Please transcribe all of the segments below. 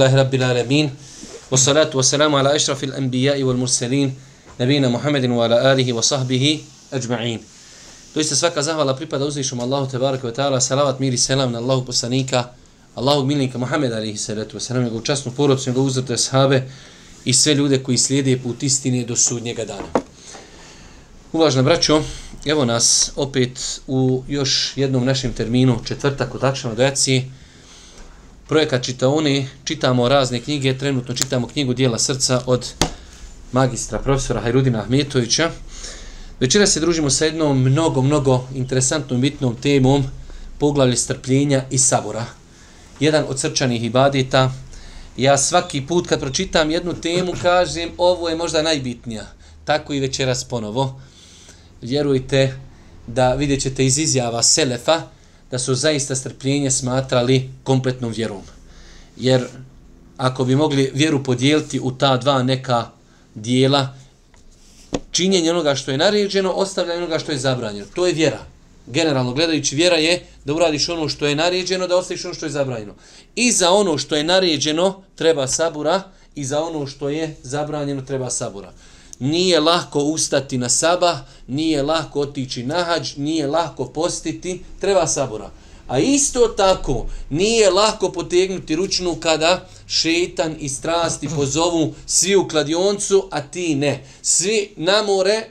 Alhamdulillahi Rabbil Alamin. Wassalatu wassalamu ala ašrafil anbiya'i wal mursalin. Nabina Muhammedin wa ala alihi wa sahbihi ajma'in. Doista svaka zahvala pripada uzvišom Allahu Tebaraka wa taala. Salavat mir i selam na Allahu poslanika, Allahu milnika Muhammed alihi salatu wasalam, njegovu časnu porodcu, njegovu uzrte sahabe i sve ljude koji slijede put istine do sudnjega dana. Uvažna braćo, evo nas opet u još jednom našem terminu, četvrtak u akšana dojacije, projekat Čitaoni, čitamo razne knjige, trenutno čitamo knjigu Dijela srca od magistra profesora Hajrudina Ahmetovića. Večera se družimo sa jednom mnogo, mnogo interesantnom bitnom temom poglavlje strpljenja i sabora. Jedan od srčanih ibadeta. Ja svaki put kad pročitam jednu temu kažem ovo je možda najbitnija. Tako i večeras ponovo. Vjerujte da vidjet ćete iz izjava Selefa, da su zaista strpljenje smatrali kompletnom vjerom. Jer ako bi mogli vjeru podijeliti u ta dva neka dijela, činjenje onoga što je naređeno, ostavljanje onoga što je zabranjeno. To je vjera. Generalno gledajući, vjera je da uradiš ono što je naređeno, da ostaviš ono što je zabranjeno. I za ono što je naređeno treba sabura, i za ono što je zabranjeno treba sabura nije lahko ustati na sabah, nije lahko otići na hađ, nije lahko postiti, treba sabora. A isto tako, nije lako potegnuti ručnu kada šetan i strasti pozovu svi u kladioncu, a ti ne. Svi na more,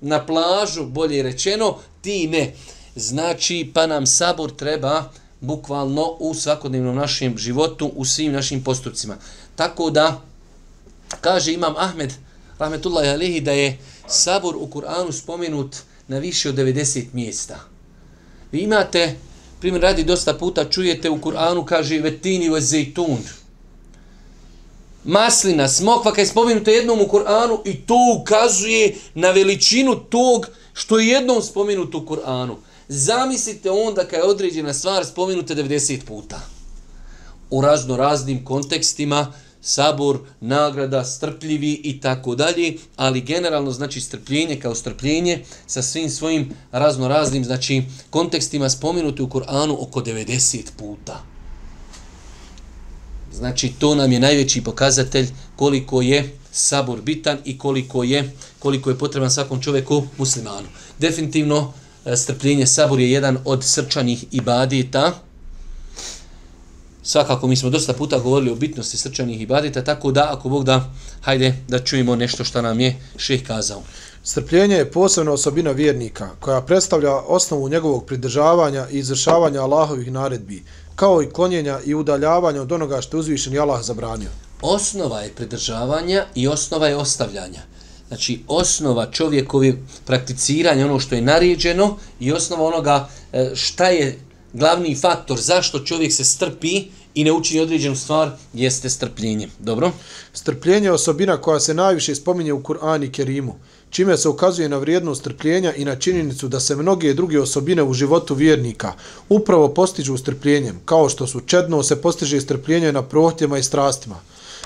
na plažu, bolje rečeno, ti ne. Znači, pa nam sabor treba bukvalno u svakodnevnom našem životu, u svim našim postupcima. Tako da, kaže imam Ahmed, rahmetullahi alehi, da je sabor u Kur'anu spomenut na više od 90 mjesta. Vi imate, primjer radi dosta puta, čujete u Kur'anu, kaže vetini ve zejtun. Maslina, smokva, kaj je spomenuta jednom u Kur'anu i to ukazuje na veličinu tog što je jednom spomenuto u Kur'anu. Zamislite onda kad je određena stvar spomenuta 90 puta. U razno raznim kontekstima, sabor, nagrada, strpljivi i tako dalje, ali generalno znači strpljenje kao strpljenje sa svim svojim raznoraznim znači kontekstima spomenuti u Koranu oko 90 puta. Znači to nam je najveći pokazatelj koliko je sabor bitan i koliko je koliko je potreban svakom čovjeku muslimanu. Definitivno e, strpljenje sabor je jedan od srčanih ibadeta svakako mi smo dosta puta govorili o bitnosti srčanih ibadeta, tako da ako Bog da, hajde da čujemo nešto što nam je šeh kazao. Strpljenje je posebna osobina vjernika, koja predstavlja osnovu njegovog pridržavanja i izvršavanja Allahovih naredbi, kao i klonjenja i udaljavanja od onoga što je uzvišen i Allah zabranio. Osnova je pridržavanja i osnova je ostavljanja. Znači, osnova čovjekovi prakticiranja ono što je naređeno i osnova onoga e, šta je glavni faktor zašto čovjek se strpi i ne učini određenu stvar jeste strpljenje. Dobro? Strpljenje je osobina koja se najviše spominje u Kur'ani Kerimu, čime se ukazuje na vrijednost strpljenja i na činjenicu da se mnoge druge osobine u životu vjernika upravo postižu strpljenjem, kao što su čedno se postiže strpljenje na prohtjema i strastima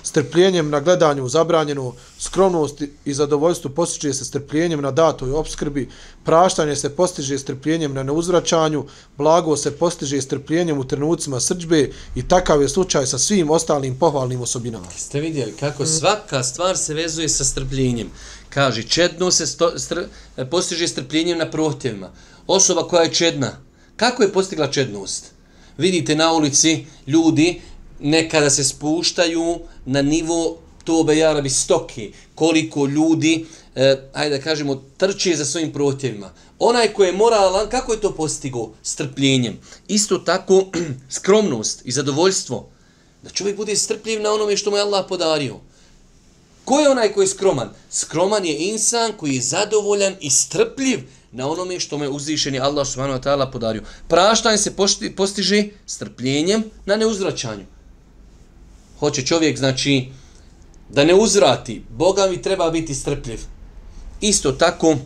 strpljenjem na gledanju zabranjenu, skromnost i zadovoljstvo postiže se strpljenjem na datoj obskrbi, praštanje se postiže strpljenjem na neuzvraćanju, blago se postiže strpljenjem u trenucima srđbe i takav je slučaj sa svim ostalim pohvalnim osobinama. Ste vidjeli kako svaka stvar se vezuje sa strpljenjem. Kaže, čedno se sto, str, postiže strpljenjem na prohtjevima. Osoba koja je čedna, kako je postigla čednost? Vidite na ulici ljudi nekada se spuštaju na nivo tobe jarabi stoke, koliko ljudi, eh, ajde da kažemo, trče za svojim protjevima. Onaj ko je moralan, kako je to postigo? Strpljenjem. Isto tako, skromnost i zadovoljstvo. Da čovjek bude strpljiv na onome što mu je Allah podario. Ko je onaj koji je skroman? Skroman je insan koji je zadovoljan i strpljiv na onome što mu je uzvišeni Allah subhanahu wa ta'ala podario. Praštanje se postiže strpljenjem na neuzvraćanju hoće čovjek, znači, da ne uzvrati, Boga mi treba biti strpljiv. Isto tako,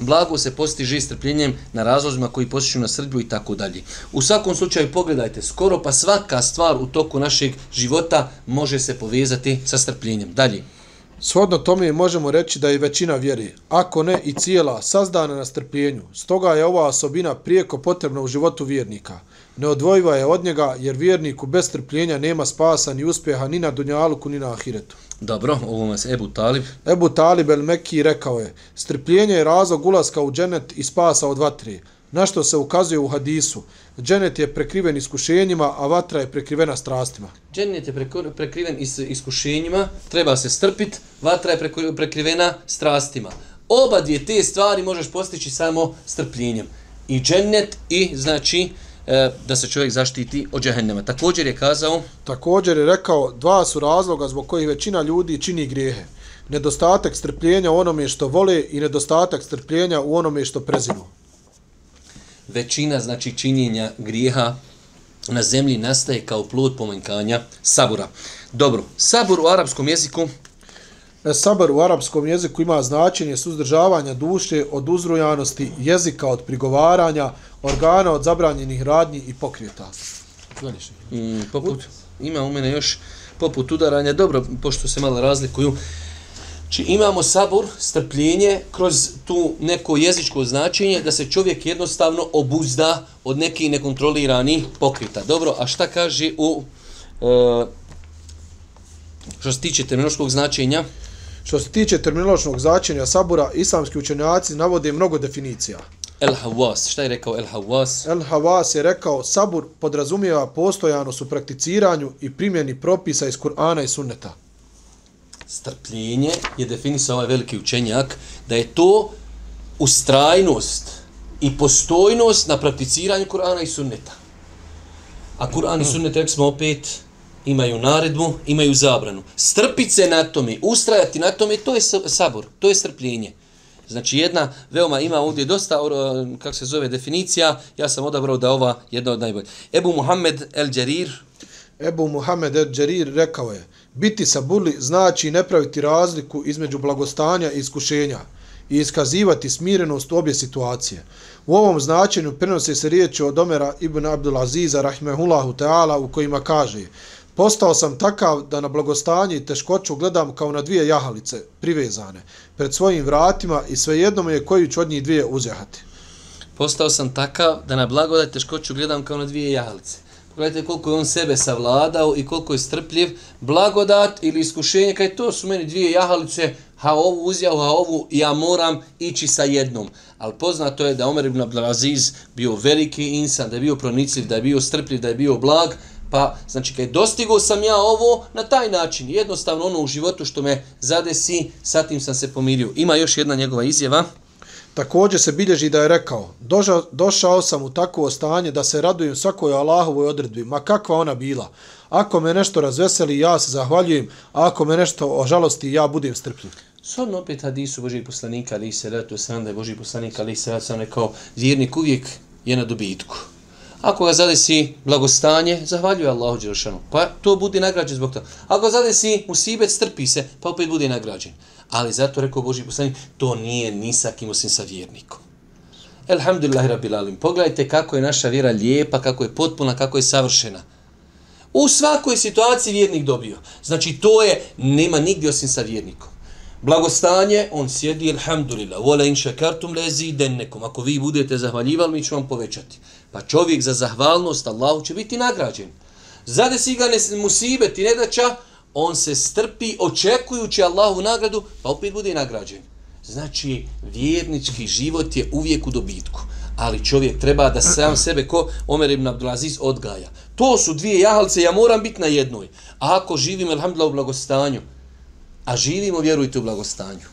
blago se postiže strpljenjem na razlozima koji postiču na srđbu i tako dalje. U svakom slučaju, pogledajte, skoro pa svaka stvar u toku našeg života može se povezati sa strpljenjem. Dalje. Shodno tome možemo reći da je većina vjeri, ako ne i cijela, sazdana na strpljenju. Stoga je ova osobina prijeko potrebna u životu vjernika. Neodvojiva je od njega jer vjerniku bez strpljenja nema spasa ni uspjeha ni na Dunjaluku ni na Ahiretu. Dobro, ovo je Ebu Talib. Ebu Talib el Mekki rekao je, strpljenje je razlog ulaska u dženet i spasa od vatre, na što se ukazuje u hadisu. Dženet je prekriven iskušenjima, a vatra je prekrivena strastima. Džennet je prekriven is, iskušenjima, treba se strpit, vatra je prekrivena strastima. Oba dvije te stvari možeš postići samo strpljenjem. I džennet i znači e, da se čovjek zaštiti od džehennema. Također je kazao, Također je rekao, dva su razloga zbog kojih većina ljudi čini grijehe. Nedostatak strpljenja u onome što vole i nedostatak strpljenja u onome što prezinu. većina znači činjenja grijeha na zemlji nastaje kao plod pomanjkanja sabura. Dobro, sabur u arapskom jeziku Sabar u arapskom jeziku ima značenje suzdržavanja duše od uzrujanosti, jezika od prigovaranja, organa od zabranjenih radnji i pokrijeta. Gledaš mm, poput, ima u mene još poput udaranja, dobro, pošto se malo razlikuju, Znači imamo sabur, strpljenje, kroz tu neko jezičko značenje da se čovjek jednostavno obuzda od nekih nekontroliranih pokrita. Dobro, a šta kaže u e, što se tiče terminološkog značenja? Što se tiče terminološnog značenja sabura, islamski učenjaci navode mnogo definicija. El Hawas, šta je rekao El Hawas? El Havas je rekao, sabur podrazumijeva postojanost u prakticiranju i primjeni propisa iz Kur'ana i Sunneta. Strpljenje je definisao ovaj veliki učenjak da je to ustrajnost i postojnost na prakticiranju Kur'ana i Sunneta. A Kur'an i Sunnet, rekli smo opet, imaju naredbu, imaju zabranu. Strpit se na tome, ustrajati na tome, to je sabor, to je strpljenje. Znači jedna, veoma ima ovdje dosta, kako se zove, definicija, ja sam odabrao da ova jedna od najboljih. Ebu Muhammed El Đarir, Ebu Muhammed el Džerir rekao je, biti sabuli znači ne praviti razliku između blagostanja i iskušenja i iskazivati smirenost u obje situacije. U ovom značenju prenose se riječi od Omera ibn Abdulaziza rahmehullahu ta'ala u kojima kaže Postao sam takav da na blagostanje i teškoću gledam kao na dvije jahalice, privezane, pred svojim vratima i svejedno je koju ću od njih dvije uzjahati. Postao sam takav da na blagodat teškoću gledam kao na dvije jahalice. Pogledajte koliko je on sebe savladao i koliko je strpljiv. Blagodat ili iskušenje, kaj to su meni dvije jahalice, ha ovu uzjao, ha ovu, ja moram ići sa jednom. Ali poznato je da Omer ibn Abdelaziz bio veliki insan, da je bio pronicljiv, da je bio strpljiv, da je bio blag, pa znači kaj dostigao sam ja ovo na taj način. Jednostavno ono u životu što me zadesi, sa tim sam se pomirio. Ima još jedna njegova izjava. Također se bilježi da je rekao, došao, došao sam u takvo stanje da se radujem svakoj Allahovoj odredbi, ma kakva ona bila. Ako me nešto razveseli, ja se zahvaljujem, a ako me nešto ožalosti, ja budem strpljiv. Shodno opet hadisu Božih poslanika, ali se ratu sam da je Božih poslanika, ali se ratu sam rekao, vjernik uvijek je na dobitku. Ako ga zadesi blagostanje, zahvaljuje Allahu Đelšanu. Pa to bude nagrađen zbog toga. Ako zadesi musibet, strpi se, pa opet bude nagrađen. Ali zato rekao Boži poslanik, to nije ni sa kim osim sa vjernikom. Elhamdulillahi rabbil alim. Pogledajte kako je naša vjera lijepa, kako je potpuna, kako je savršena. U svakoj situaciji vjernik dobio. Znači to je, nema nigdje osim sa vjernikom. Blagostanje, on sjedi, elhamdulillah. vola in šakartum lezi dennekom. Ako vi budete zahvaljivali, mi ću vam povećati. Pa čovjek za zahvalnost Allahu će biti nagrađen. Zadesi ga ne, musibet i nedaća, on se strpi očekujući Allahu nagradu, pa opet bude nagrađen. Znači, vjernički život je uvijek u dobitku. Ali čovjek treba da sam sebe ko Omer ibn Abdulaziz odgaja. To su dvije jahalce, ja moram biti na jednoj. A ako živim, alhamdulillah, u blagostanju, a živimo, vjerujte, u blagostanju.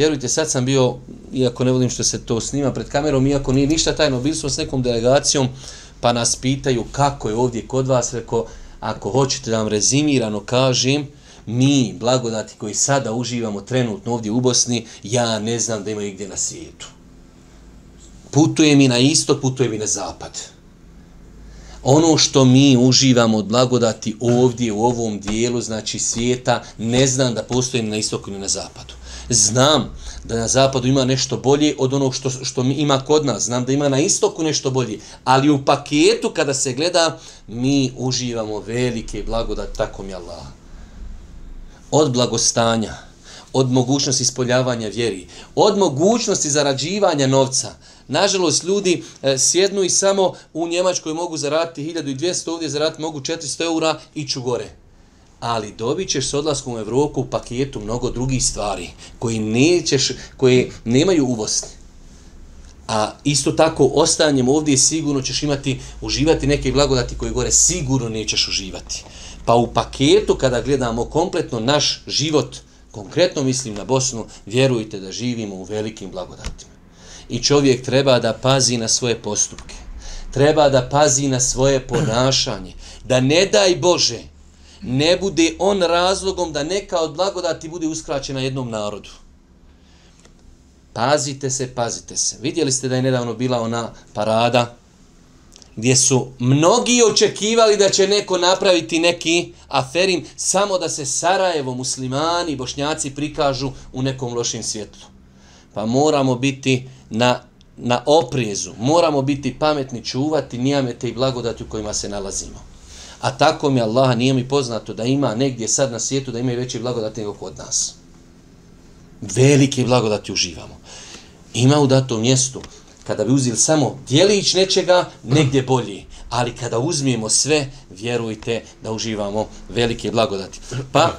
Vjerujte, sad sam bio, iako ne volim što se to snima pred kamerom, iako nije ništa tajno, bili smo s nekom delegacijom, pa nas pitaju kako je ovdje kod vas, reko, ako hoćete da vam rezimirano kažem, mi, blagodati koji sada uživamo trenutno ovdje u Bosni, ja ne znam da ima igdje na svijetu. Putuje mi na istok, putuje mi na zapad. Ono što mi uživamo od blagodati ovdje u ovom dijelu, znači svijeta, ne znam da postoji ni na istoku ni na zapadu. Znam da na zapadu ima nešto bolje od onog što, što mi ima kod nas. Znam da ima na istoku nešto bolje. Ali u paketu kada se gleda, mi uživamo velike blagodati, tako mi Allah. Od blagostanja, od mogućnosti ispoljavanja vjeri, od mogućnosti zarađivanja novca. Nažalost, ljudi e, sjednu i samo u Njemačkoj mogu zaraditi 1200, ovdje zaraditi mogu 400 eura i ću gore. Ali dobit ćeš s odlaskom u Evropu paketu mnogo drugih stvari koji nećeš, koje nemaju uvoz. A isto tako, ostanjem ovdje sigurno ćeš imati, uživati neke blagodati koje gore sigurno nećeš uživati. Pa u paketu, kada gledamo kompletno naš život, konkretno mislim na Bosnu, vjerujte da živimo u velikim blagodatima. I čovjek treba da pazi na svoje postupke. Treba da pazi na svoje ponašanje. Da ne daj Bože, ne bude on razlogom da neka od blagodati bude uskraćena jednom narodu. Pazite se, pazite se. Vidjeli ste da je nedavno bila ona parada gdje su mnogi očekivali da će neko napraviti neki aferim samo da se Sarajevo, muslimani, bošnjaci prikažu u nekom lošim svjetlu. Pa moramo biti na, na oprezu, moramo biti pametni, čuvati nijamete i blagodati u kojima se nalazimo. A tako mi Allah nije mi poznato da ima negdje sad na svijetu da ima i veći blagodati nego kod nas. Velike blagodati uživamo. Ima u datom mjestu kada bi uzeli samo dijelić nečega, negdje bolji. Ali kada uzmijemo sve, vjerujte da uživamo velike blagodati. Pa,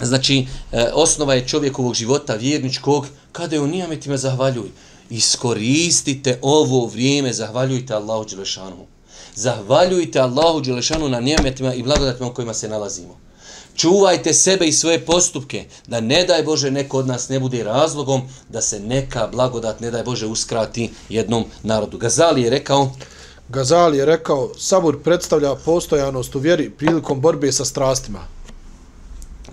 znači, e, osnova je čovjekovog života vjerničkog, kada je u nijametima zahvaljuj. Iskoristite ovo vrijeme, zahvaljujte Allahu Đelešanu. Zahvaljujte Allahu Đelešanu na nijametima i blagodatima u kojima se nalazimo. Čuvajte sebe i svoje postupke, da ne daj Bože neko od nas ne bude razlogom da se neka blagodat, ne daj Bože, uskrati jednom narodu. Gazali je rekao... Gazali je rekao, sabur predstavlja postojanost u vjeri prilikom borbe sa strastima.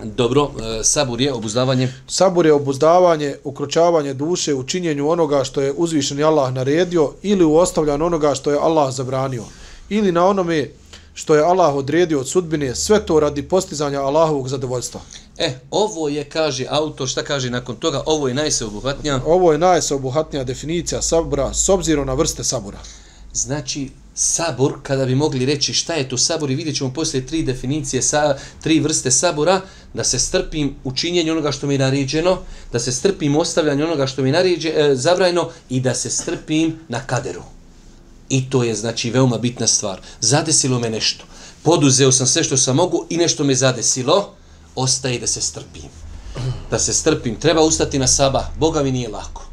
Dobro, e, sabur je obuzdavanje. Sabur je obuzdavanje, ukročavanje duše u činjenju onoga što je uzvišeni Allah naredio ili u ostavljanju onoga što je Allah zabranio. Ili na onome što je Allah odredio od sudbine, sve to radi postizanja Allahovog zadovoljstva. E, ovo je, kaže autor, šta kaže nakon toga, ovo je najseobuhatnija? Ovo je najseobuhatnija definicija sabora s obzirom na vrste sabora. Znači, sabor, kada bi mogli reći šta je to sabor i vidjet ćemo poslije tri definicije, sa, tri vrste sabora, da se strpim u činjenju onoga što mi je naređeno, da se strpim u ostavljanju onoga što mi je naređe, e, zabrajno i da se strpim na kaderu. I to je znači veoma bitna stvar. Zadesilo me nešto. Poduzeo sam sve što sam mogu i nešto me zadesilo. Ostaje da se strpim. Da se strpim. Treba ustati na saba. Boga mi nije lako.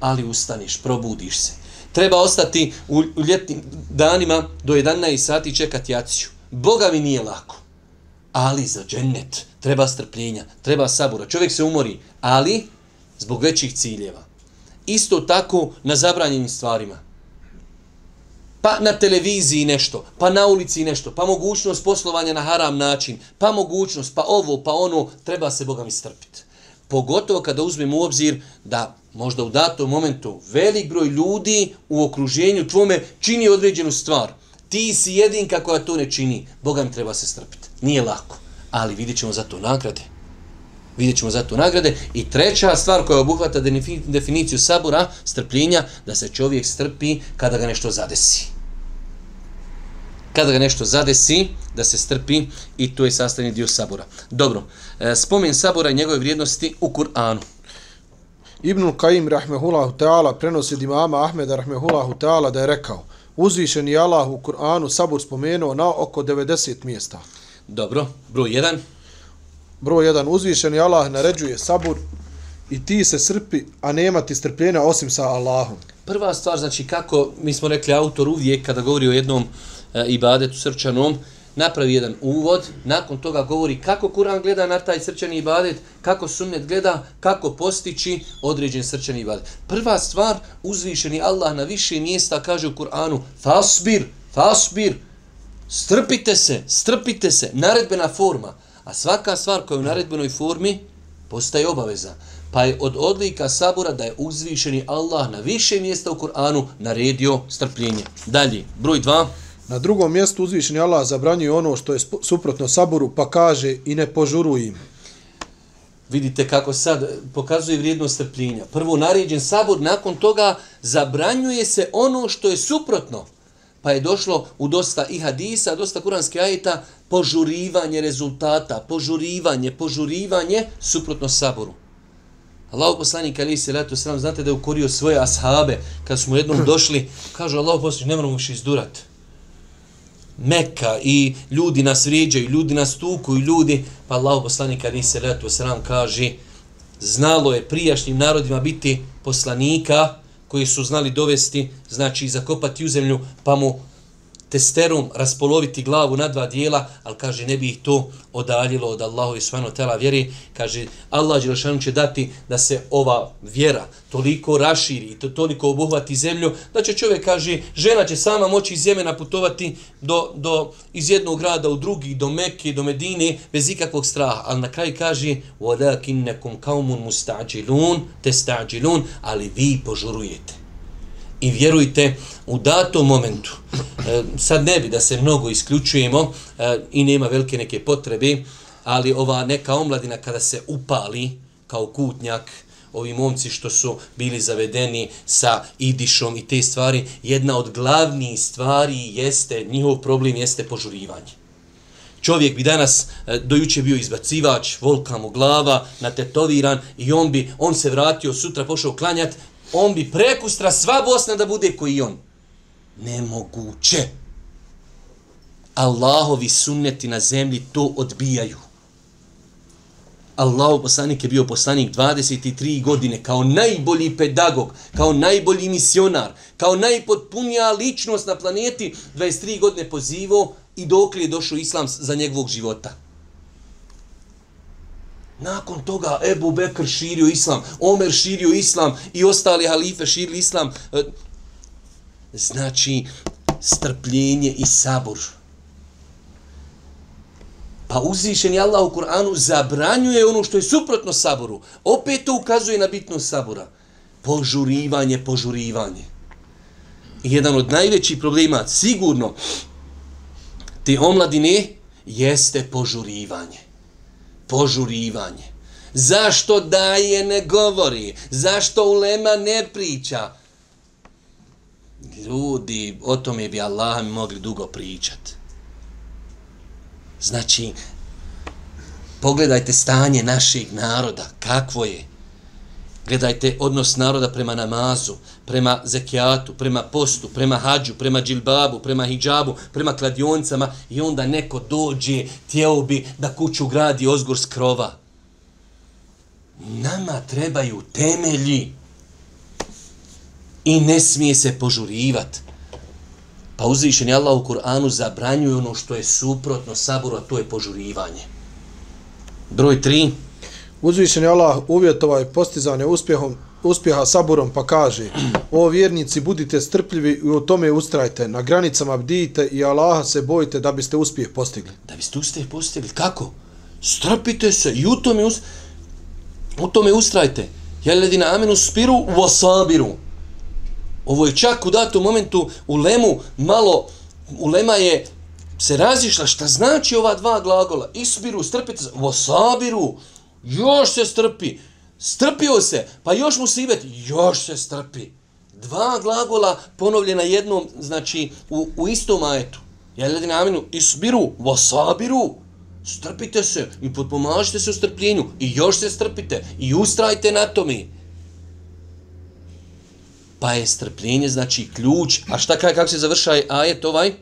Ali ustaniš, probudiš se. Treba ostati u, u ljetnim danima do 11 sati čekati jaciju. Boga mi nije lako. Ali za džennet treba strpljenja, treba sabora. Čovjek se umori, ali zbog većih ciljeva. Isto tako na zabranjenim stvarima pa na televiziji nešto, pa na ulici nešto, pa mogućnost poslovanja na haram način, pa mogućnost, pa ovo, pa ono, treba se Boga mi strpiti. Pogotovo kada uzmem u obzir da možda u datom momentu velik broj ljudi u okruženju tvome čini određenu stvar. Ti si jedinka koja to ne čini. Boga mi treba se strpiti. Nije lako. Ali vidjet ćemo za to nagrade. Vidjet ćemo za to nagrade. I treća stvar koja obuhvata definiciju sabora, strpljenja, da se čovjek strpi kada ga nešto zadesi kada ga nešto zadesi, da se strpi i to je sastavni dio sabora. Dobro, e, spomen sabora i njegove vrijednosti u Kur'anu. Ibnul Qaim rahmehullahu ta'ala prenosi od imama Ahmeda rahmehullahu ta'ala da je rekao uzvišeni Allah u Kur'anu sabor spomenuo na oko 90 mjesta. Dobro, broj 1. Broj 1. Uzvišeni Allah naređuje sabor i ti se srpi, a nema ti strpljenja osim sa Allahom. Prva stvar, znači kako mi smo rekli autor uvijek kada govori o jednom e, ibadetu srčanom, napravi jedan uvod, nakon toga govori kako Kur'an gleda na taj srčani ibadet, kako sunnet gleda, kako postići određen srčani ibadet. Prva stvar, uzvišeni Allah na više mjesta kaže u Kur'anu, fasbir, fasbir, strpite se, strpite se, naredbena forma. A svaka stvar koja je u naredbenoj formi postaje obaveza. Pa je od odlika sabora da je uzvišeni Allah na više mjesta u Kur'anu naredio strpljenje. Dalje, broj 2. Na drugom mjestu uzvišeni Allah zabranjuje ono što je suprotno saboru, pa kaže i ne požuruj im. Vidite kako sad pokazuje vrijednost strpljenja. Prvo naređen sabor, nakon toga zabranjuje se ono što je suprotno. Pa je došlo u dosta i hadisa, dosta kuranske ajeta, požurivanje rezultata, požurivanje, požurivanje suprotno saboru. Allahu poslanik ali se leto sram, znate da je ukorio svoje ashabe kad smo jednom došli, kaže Allahu poslanik, ne moramo više izdurat. Meka i ljudi nas vrijeđaju, ljudi nas tuku ljudi, pa Allah poslanik ali se letu sram kaže, znalo je prijašnjim narodima biti poslanika koji su znali dovesti, znači zakopati u zemlju, pa mu testerom raspoloviti glavu na dva dijela, ali kaže ne bi ih to odaljilo od Allahu i svano tela vjeri. Kaže Allah Đelšanu će dati da se ova vjera toliko raširi i to toliko obuhvati zemlju, da će čovjek, kaže, žena će sama moći iz Jemena putovati do, do, iz jednog grada u drugi, do Mekke, do Medine, bez ikakvog straha. Ali na kraju kaže وَلَكِنَّكُمْ كَوْمٌ مُسْتَعْجِلُونَ تَسْتَعْجِلُونَ Ali vi požurujete. I vjerujte, u datom momentu, e, sad ne bi da se mnogo isključujemo e, i nema velike neke potrebe, ali ova neka omladina kada se upali kao kutnjak, ovi momci što su bili zavedeni sa idišom i te stvari, jedna od glavnijih stvari jeste, njihov problem jeste požurivanje. Čovjek bi danas e, dojuče bio izbacivač, volka mu glava, natetoviran i on bi, on se vratio, sutra pošao klanjat, on bi prekustra sva Bosna da bude koji on. Nemoguće. Allahovi sunneti na zemlji to odbijaju. Allahov poslanik je bio poslanik 23 godine kao najbolji pedagog, kao najbolji misionar, kao najpotpunija ličnost na planeti 23 godine pozivo i dok je došao islam za njegovog života. Nakon toga Ebu Bekr širio islam, Omer širio islam i ostali halife širili islam. E, znači, strpljenje i sabor. Pa uzvišen je Allah u Kur'anu zabranjuje ono što je suprotno saboru. Opet to ukazuje na bitnost sabora. Požurivanje, požurivanje. I jedan od najvećih problema, sigurno, te omladine, jeste požurivanje požurivanje. Zašto daje ne govori? Zašto ulema ne priča? Ljudi, o tome bi Allah mi mogli dugo pričat. Znači, pogledajte stanje našeg naroda, kakvo je. Gledajte odnos naroda prema namazu, prema zekijatu, prema postu, prema hađu, prema džilbabu, prema hijabu, prema kladioncama i onda neko dođe, tijelo bi da kuću gradi ozgor s krova. Nama trebaju temelji i ne smije se požurivat. Pa uzvišen je Allah u Kur'anu zabranjuje ono što je suprotno saboru, a to je požurivanje. Broj 3. Uzvišen je Allah uvjetovao postizanje uspjehom uspjeha saburom pa kaže o vjernici budite strpljivi i u tome ustrajte. Na granicama bdijte i Allaha se bojite da biste uspjeh postigli. Da biste uspjeh postigli. Kako? Strpite se i u tome us... u tome ustrajte. Jel ledina amenu spiru u ovo je čak u datom momentu u lemu malo u lema je se razišla šta znači ova dva glagola. Isbiru strpite se. U još se strpi strpio se, pa još mu sibet, još se strpi. Dva glagola ponovljena jednom, znači u, u istom ajetu. Ja ljudi namenu, isbiru, vasabiru, strpite se i potpomažite se u strpljenju i još se strpite i ustrajte na tome. Pa je strpljenje, znači ključ. A šta kaj, kako se završaj ajet ovaj?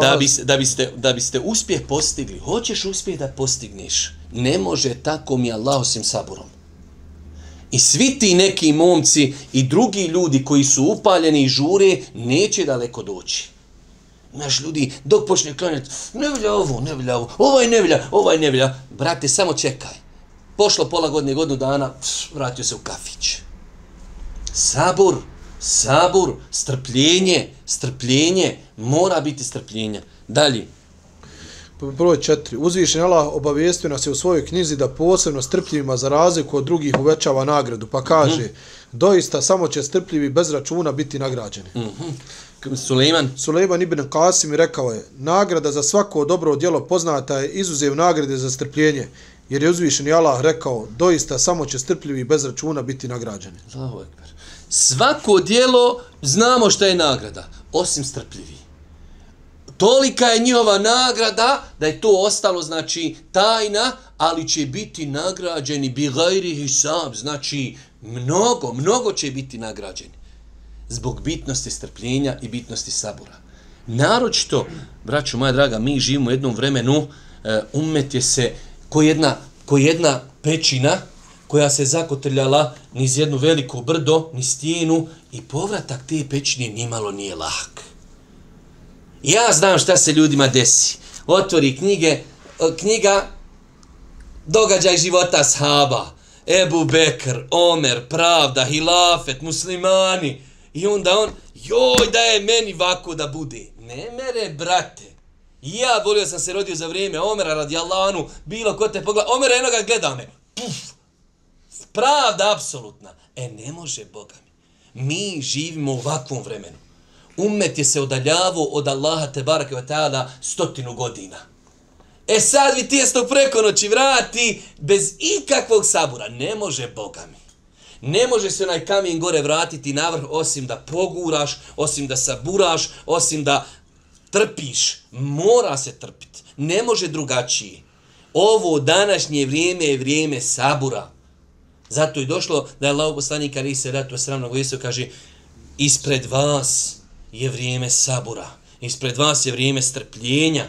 Da, bi, da, biste, da biste uspjeh postigli, hoćeš uspjeh da postigneš, ne može tako mi Allah osim saburom. I svi ti neki momci i drugi ljudi koji su upaljeni i žure, neće daleko doći. Naš ljudi, dok počne klanjati, ne vilja ovo, ne vilja ovo, ovaj ne vilja, ovaj ne vilja. Brate, samo čekaj. Pošlo pola godine, godinu dana, pš, vratio se u kafić. Sabur, sabur, strpljenje, strpljenje, mora biti strpljenja. Dalje broj četiri. Uzvišen Allah obavijestio nas je u svojoj knjizi da posebno strpljivima za razliku od drugih uvećava nagradu. Pa kaže, mm -hmm. doista samo će strpljivi bez računa biti nagrađeni. Mm -hmm. Suleiman. Suleiman ibn Qasim rekao je, nagrada za svako dobro djelo poznata je izuzev nagrade za strpljenje. Jer je uzvišen Allah rekao, doista samo će strpljivi bez računa biti nagrađeni. Svako djelo znamo što je nagrada, osim strpljivi Tolika je njihova nagrada da je to ostalo, znači, tajna, ali će biti nagrađeni bi gajri hisab, znači, mnogo, mnogo će biti nagrađeni. Zbog bitnosti strpljenja i bitnosti sabura. Naročito, braću moja draga, mi živimo u jednom vremenu, eh, umet je se ko jedna, ko jedna pećina koja se zakotrljala niz jednu veliku brdo, ni stijenu i povratak te pećine nimalo nije lahk. Ja znam šta se ljudima desi. Otvori knjige, knjiga Događaj života sahaba. Ebu Bekr, Omer, Pravda, Hilafet, muslimani. I onda on, joj da je meni vako da bude. Ne mere, brate. Ja volio sam se rodio za vrijeme Omera radi Allahanu, bilo ko te pogleda, Omer enoga gleda me. Puf. Pravda apsolutna. E ne može Boga mi. Mi živimo u ovakvom vremenu. Umet je se udaljavao od Allaha te barake wa ta'ala stotinu godina. E sad vi tijesto preko noći vrati bez ikakvog sabura. Ne može Boga mi. Ne može se onaj kamen gore vratiti na vrh osim da poguraš, osim da saburaš, osim da trpiš. Mora se trpiti. Ne može drugačije. Ovo današnje vrijeme je vrijeme sabura. Zato je došlo da je Allah poslanik ali se ratu sramnog vjesu kaže ispred vas je vrijeme sabura. Ispred vas je vrijeme strpljenja.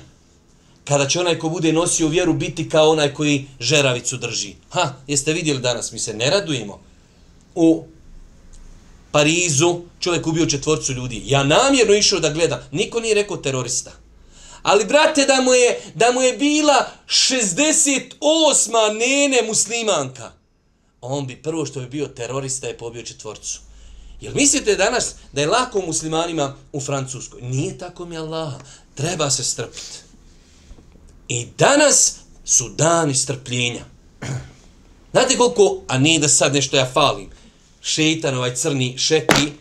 Kada će onaj ko bude nosio vjeru biti kao onaj koji žeravicu drži. Ha, jeste vidjeli danas, mi se ne radujemo. U Parizu čovjek ubio četvorcu ljudi. Ja namjerno išao da gledam. Niko nije rekao terorista. Ali brate da mu je, da mu je bila 68. nene muslimanka. On bi prvo što bi bio terorista je pobio četvorcu. Jel mislite danas da je lako muslimanima u Francuskoj? Nije tako mi Allah. Treba se strpiti. I danas su dani strpljenja. Znate koliko, a nije da sad nešto ja falim, šeitan, ovaj crni šeki,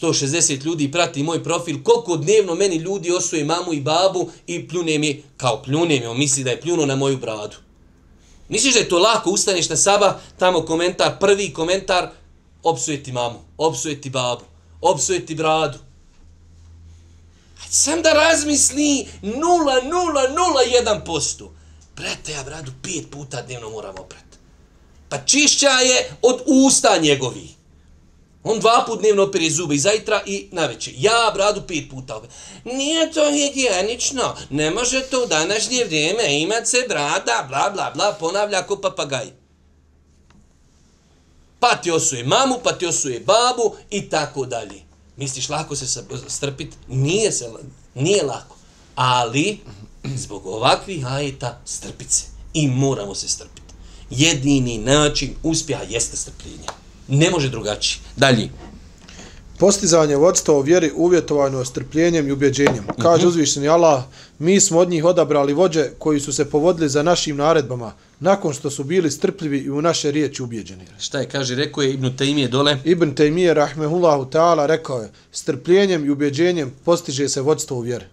160 ljudi prati moj profil, koliko dnevno meni ljudi osuje mamu i babu i pljune mi, kao pljune mi, on misli da je pljuno na moju bradu. Misliš da je to lako, ustaneš na saba, tamo komentar, prvi komentar, opsuje ti mamu, opsuje ti babu, opsuje ti bradu. Sam da razmisli 0,001%. Brate, ja bradu pet puta dnevno moram oprat. Pa čišća je od usta njegovi. On dva put dnevno opere zube i zajtra i naveče. Ja bradu pet puta opere. Nije to higijenično. Ne može to u današnje vrijeme imat se brada, bla, bla, bla, ponavlja ko papagaj. Pa ti osuje mamu, pa ti osuje babu i tako dalje. Misliš lako se strpit? Nije, se, nije lako. Ali, zbog ovakvih ajeta, strpit se. I moramo se strpiti jedini način uspjeha jeste strpljenje. Ne može drugačije. Dalje. Postizanje vodstva u vjeri uvjetovano strpljenjem i ubjeđenjem. Kaže uh mhm. -huh. uzvišeni Allah, mi smo od njih odabrali vođe koji su se povodili za našim naredbama, nakon što su bili strpljivi i u naše riječi ubjeđeni. Šta je, kaže, rekao je Ibn Taymije dole? Ibn Taymije, rahmehullahu ta'ala, rekao je, strpljenjem i ubjeđenjem postiže se vodstvo u vjeri.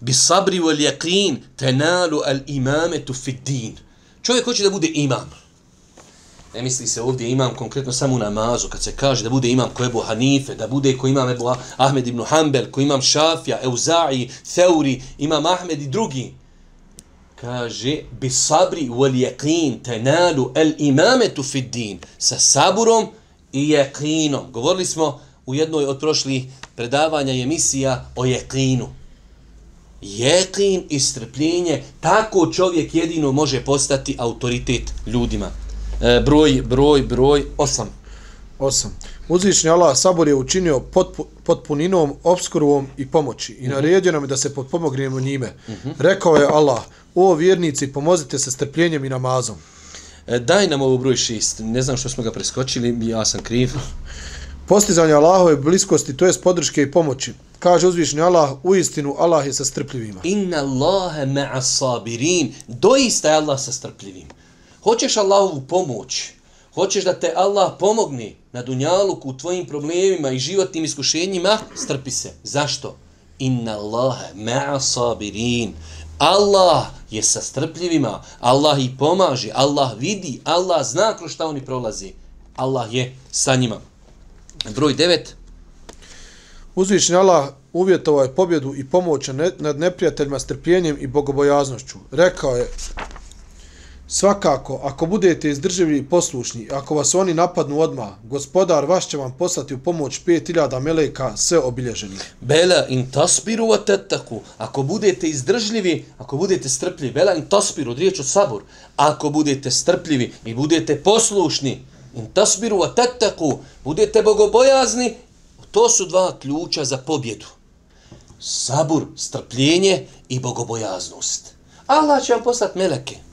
Bi sabri wal yaqin tenalu al imametu fid din. Čovjek hoće da bude imam. Ne misli se ovdje imam konkretno samo u namazu, kad se kaže da bude imam ko Ebu Hanife, da bude ko imam Ebu Ahmed ibn Hanbel, ko imam Šafija, Euza'i, Theuri, imam Ahmed i drugi. Kaže, bi sabri wal yaqin tenalu el imametu fid din. Sa saburom i yaqinom. Govorili smo u jednoj od prošlih predavanja i emisija o yaqinu jekin i strpljenje, tako čovjek jedino može postati autoritet ljudima. E, broj, broj, broj, osam. Osam. Uzvišnji Allah sabor je učinio potpu, potpuninom, obskurovom i pomoći i -hmm. naredio nam da se potpomognemo njime. Mm -hmm. Rekao je Allah, o vjernici, pomozite se strpljenjem i namazom. E, daj nam ovo broj šest. Ne znam što smo ga preskočili, ja sam kriv. Postizanje Allahove bliskosti, to je podrške i pomoći. Kaže uzvišnji Allah, u istinu Allah je sa strpljivima. Inna Allahe ma'a sabirin. Doista je Allah sa strpljivim. Hoćeš Allahovu pomoć, hoćeš da te Allah pomogni na dunjaluku u tvojim problemima i životnim iskušenjima, strpi se. Zašto? Inna Allahe ma'a sabirin. Allah je sa strpljivima, Allah ih pomaže, Allah vidi, Allah zna kroz šta oni prolazi. Allah je sa njima. Broj 9. Uzvišnji Allah uvjetovao je pobjedu i pomoć nad neprijateljima strpljenjem i bogobojaznošću. Rekao je, Svakako, ako budete izdrživi i poslušni, ako vas oni napadnu odmah, gospodar vaš će vam poslati u pomoć 5000 meleka sve obilježeni. Bela in tasbiru wa tattaku. Ako budete izdržljivi, ako budete strpljivi, bela in tasbiru, riječ od sabor. Ako budete strpljivi i budete poslušni, in tasbiru wa tattaku, budete bogobojazni, to su dva ključa za pobjedu. Sabur, strpljenje i bogobojaznost. Allah će vam poslati meleke.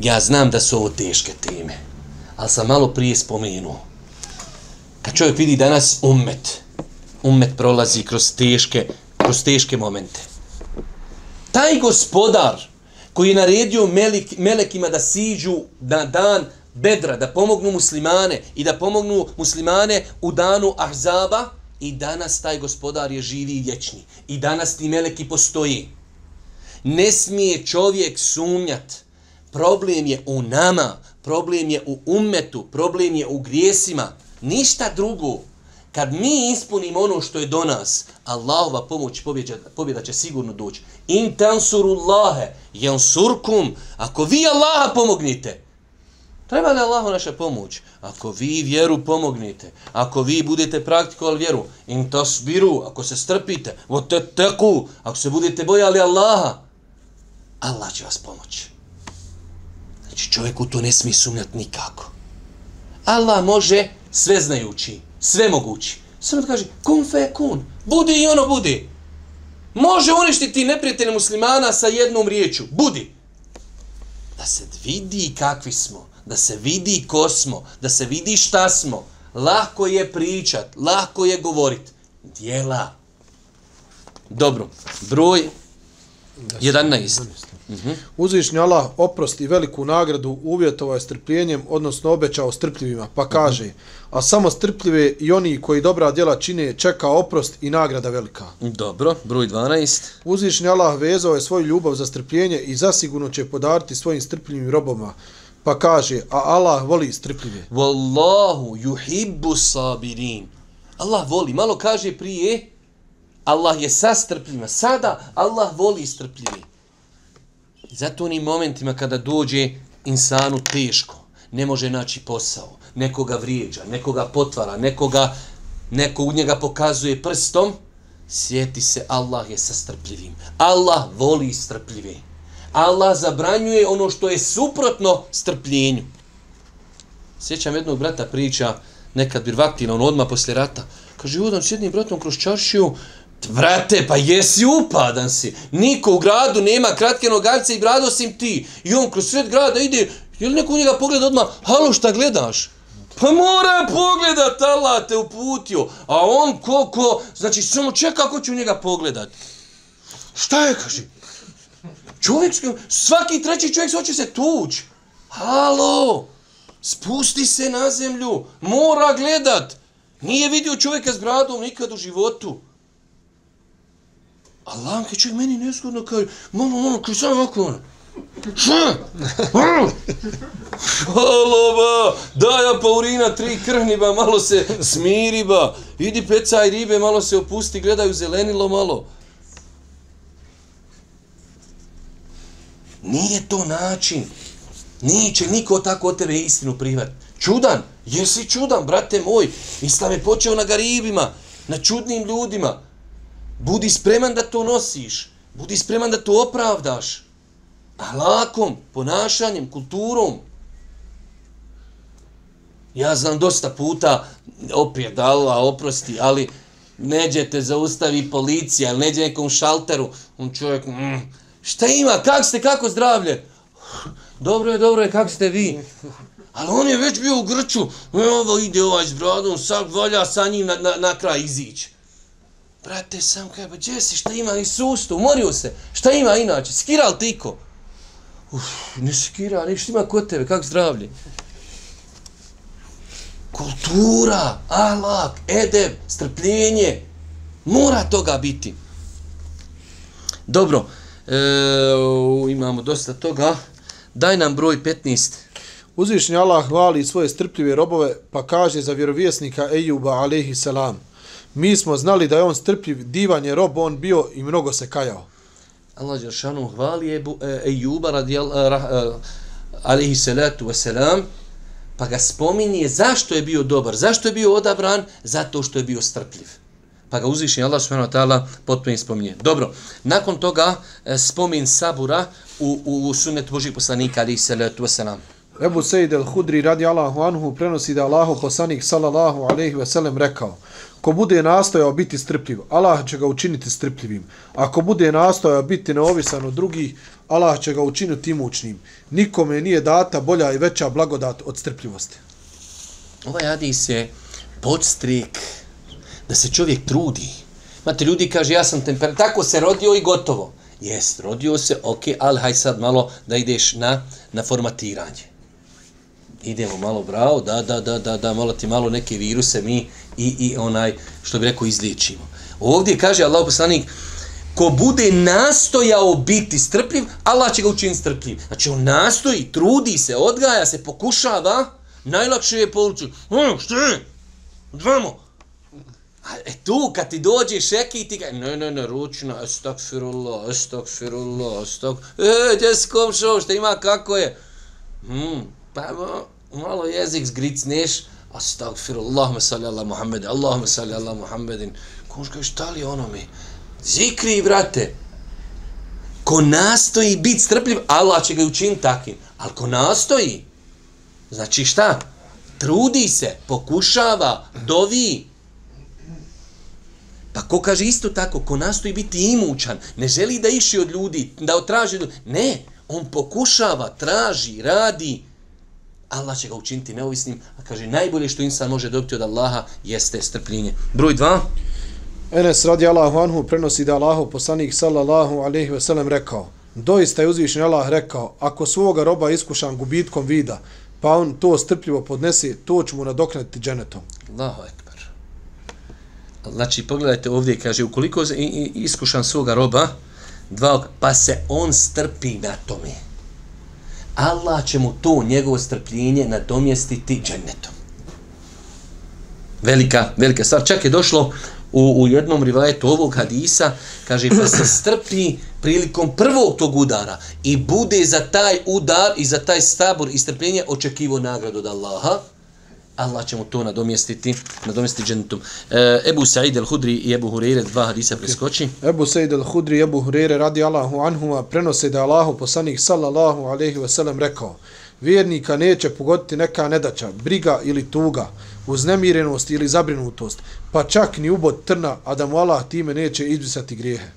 Ja znam da su ovo teške teme, ali sam malo prije spomenuo. Kad čovjek vidi danas ummet, ummet prolazi kroz teške, kroz teške momente. Taj gospodar koji je naredio melik, melekima da siđu na dan bedra, da pomognu muslimane i da pomognu muslimane u danu ahzaba, i danas taj gospodar je živi i vječni. I danas ti meleki postoji. Ne smije čovjek sumnjati problem je u nama, problem je u ummetu, problem je u grijesima, ništa drugo. Kad mi ispunimo ono što je do nas, Allahova pomoć pobjeda, pobjeda će sigurno doći. In tansurullahe, jansurkum, ako vi Allaha pomognite, treba li Allahu naša pomoć? Ako vi vjeru pomognite, ako vi budete praktikovali vjeru, in tasbiru, ako se strpite, vote teku, ako se budete bojali Allaha, Allah će vas pomoći. Znači čovjek u to ne smije sumnjati nikako. Allah može sve znajući, sve mogući. Samo da kaže, kun fe kun, budi i ono budi. Može uništiti neprijatelje muslimana sa jednom riječu, budi. Da se vidi kakvi smo, da se vidi ko smo, da se vidi šta smo. Lahko je pričat, lahko je govorit. Dijela. Dobro, broj 11. -hmm. Uzvišnji Allah oprosti veliku nagradu uvjetovao je strpljenjem, odnosno obećao strpljivima, pa kaže, mm -hmm. a samo strpljive i oni koji dobra djela čine čeka oprost i nagrada velika. Dobro, broj 12. Uzvišnji Allah vezao je svoju ljubav za strpljenje i zasigurno će podariti svojim strpljivim roboma. Pa kaže, a Allah voli strpljive. Wallahu yuhibbu sabirin. Allah voli, malo kaže prije, Allah je sa strpljivima. Sada Allah voli I Zato onim momentima kada dođe insanu teško, ne može naći posao, nekoga vrijeđa, nekoga potvara, nekoga, neko u njega pokazuje prstom, sjeti se Allah je sa strpljivim. Allah voli strpljive. Allah zabranjuje ono što je suprotno strpljenju. Sjećam jednog brata priča, nekad birvaktina, on odmah poslije rata, kaže, hodam s jednim bratom kroz čaršiju, Vrate, pa jesi upadan si. Niko u gradu nema kratke nogavice i brado osim ti. I on kroz sred grada ide, je li neko u njega pogleda odmah, halo šta gledaš? Pa mora pogledat, Allah te uputio. A on ko, ko, znači samo čeka ko će u njega pogledat. Šta je, kaže? Čovjek, svaki treći čovjek se hoće se tuć. Halo, spusti se na zemlju, mora gledat. Nije vidio čovjeka s bradom nikad u životu. Allah kad čovjek meni nezgodno, kaže, mama, malo, kaj sam ovako ono. Šta? Halo ba, daj ja paurina tri krhni ba, malo se smiri ba, idi pecaj ribe, malo se opusti, gledaju zelenilo malo. Nije to način. Niće niko tako od tebe istinu privat. Čudan, jesi čudan, brate moj. Islam je počeo na garibima, na čudnim ljudima. Budi spreman da to nosiš. Budi spreman da to opravdaš. Ahlakom, ponašanjem, kulturom. Ja znam dosta puta, opet Allah oprosti, ali neđe te zaustavi policija, ili neđe nekom šalteru, on čovjek, mm, šta ima, kak ste, kako zdravlje? Dobro je, dobro je, kako ste vi? Ali on je već bio u grču, e, ovo ide ovaj s bradom, sad valja sa njim na, na, na kraj izići. Brate, sam kaj, ba gdje si, šta ima, i sustu, umorio se, šta ima inače, skira li tiko? Uf, ne skira, ništa ima kod tebe, kak zdravlje? Kultura, alak, edeb, strpljenje, mora toga biti. Dobro, e, imamo dosta toga, daj nam broj 15. Uzvišnji Allah hvali svoje strpljive robove, pa kaže za vjerovjesnika Ejuba alaihi salam. Mi smo znali da je on strpljiv, divan je rob, on bio i mnogo se kajao. Allah Đeršanu hvali Ebu, e, Ejuba radijal, e, rah, e, alaihi salatu wasalam, pa ga spominje zašto je bio dobar, zašto je bio odabran, zato što je bio strpljiv. Pa ga uzvišnji Allah subhanahu wa ta'ala potpuno spominje. Dobro, nakon toga e, spomin sabura u, u, u sunnet Božih poslanika alaihi salatu wasalam. Ebu Sejid el-Hudri radi Allahu anhu prenosi da Allahu poslanik sallallahu alaihi ve sellem rekao Ko bude nastojao biti strpljiv, Allah će ga učiniti strpljivim. Ako bude nastojao biti neovisan od drugih, Allah će ga učiniti imućnim. Nikome nije data bolja i veća blagodat od strpljivosti. Ovaj hadis je podstrik da se čovjek trudi. Imate ljudi kaže ja sam temper, tako se rodio i gotovo. Jest, rodio se, ok, ali haj sad malo da ideš na, na formatiranje idemo malo bravo, da, da, da, da, da, malo ti malo neke viruse mi i, i onaj, što bi rekao, izličimo. Ovdje kaže Allah poslanik, ko bude nastojao biti strpljiv, Allah će ga učiniti strpljiv. Znači on nastoji, trudi se, odgaja se, pokušava, najlakše je poluču. Hm, što je? Odvamo. A e tu, kad ti dođe šeki i ti ga, ne, ne, ne, ručno, estakfirullah, estakfirullah, estakfirullah, e, gdje si komšao, šta ima, kako je? Hmm, pa malo jezik zgricneš, astagfirullahume salli Allah Muhammed, Allahume salli Allah Muhammedin. Koš kaže, šta li ono mi? Zikri, brate. Ko nastoji biti strpljiv, Allah će ga učiniti takim. Ali ko nastoji, znači šta? Trudi se, pokušava, dovi. Pa ko kaže isto tako, ko nastoji biti imućan, ne želi da iši od ljudi, da otraži ljudi. Ne, on pokušava, traži, radi, Allah će ga učiniti neovisnim, a kaže najbolje što insan može dobiti od Allaha jeste strpljenje. Broj 2. Enes radi Allahu anhu prenosi da Allahu poslanik sallallahu alaihi ve sellem rekao Doista je uzvišen Allah rekao, ako svoga roba iskušam gubitkom vida, pa on to strpljivo podnese, to ću mu nadoknati dženetom. Allahu ekber. Znači, pogledajte ovdje, kaže, ukoliko iskušam svoga roba, dva, pa se on strpi na tome. Allah će mu to njegovo strpljenje nadomjestiti džennetom. Velika, velika stvar. Čak je došlo u, u jednom rivajetu ovog hadisa, kaže, pa se strpi prilikom prvog tog udara i bude za taj udar i za taj stabor i strpljenje očekivo nagradu od Allaha, Allah će mu to nadomjestiti, nadomjestiti džennetom. E, Ebu Sa'id al-Hudri i Ebu Hureyre, dva hadisa preskoči. Ebu Sa'id al-Hudri i Ebu Hureyre radi Allahu anhuma prenose da Allahu poslanik sallallahu alaihi ve sellem rekao vjernika neće pogoditi neka nedača, briga ili tuga, uznemirenost ili zabrinutost, pa čak ni ubod trna, a da mu Allah time neće izbrisati grijehe.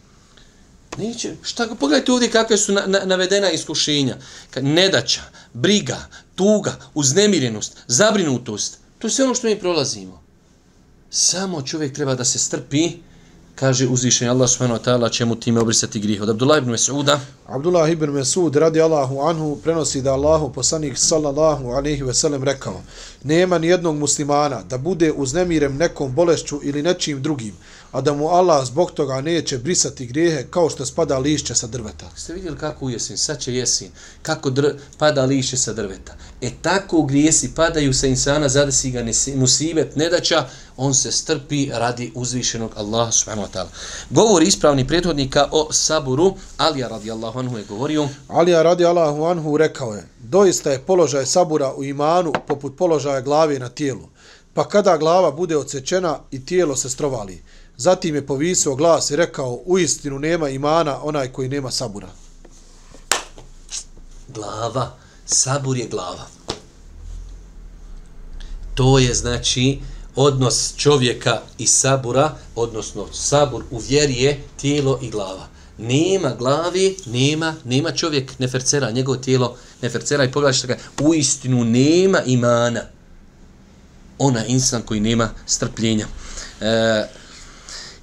Neće. Šta, pogledajte ovdje kakve su na, na, navedena iskušenja. Nedača, briga, tuga, uznemirenost, zabrinutost. To je sve ono što mi prolazimo. Samo čovjek treba da se strpi, kaže uzvišenje Allah subhanahu wa ta'ala će mu time obrisati grih. Od Abdullah ibn Mas'uda. Abdullah ibn Mas'ud radi Allahu anhu prenosi da Allahu poslanik sallallahu alaihi ve sellem rekao nema ni jednog muslimana da bude uznemirem nekom bolešću ili nečim drugim, a da mu Allah zbog toga neće brisati grijehe kao što spada lišće sa drveta. Ste vidjeli kako u jesin, sad će jesin, kako dr pada lišće sa drveta. E tako grijesi padaju sa insana, zadesi ga musibet, nedača, on se strpi radi uzvišenog Allaha subhanahu wa ta'ala. Govor ispravni prethodnika o saburu, Alija radijallahu anhu je govorio. Alija radijallahu anhu rekao je, doista je položaj sabura u imanu poput položaja glave na tijelu. Pa kada glava bude odsečena i tijelo se strovali, Zatim je povisio glas i rekao, u istinu nema imana onaj koji nema sabura. Glava, sabur je glava. To je znači odnos čovjeka i sabura, odnosno sabur u vjeri je tijelo i glava. Nema glavi, nema, nema čovjek, ne fercera, njegovo tijelo ne fercera i pogledajte ga, u istinu nema imana. Ona insan koji nema strpljenja. E,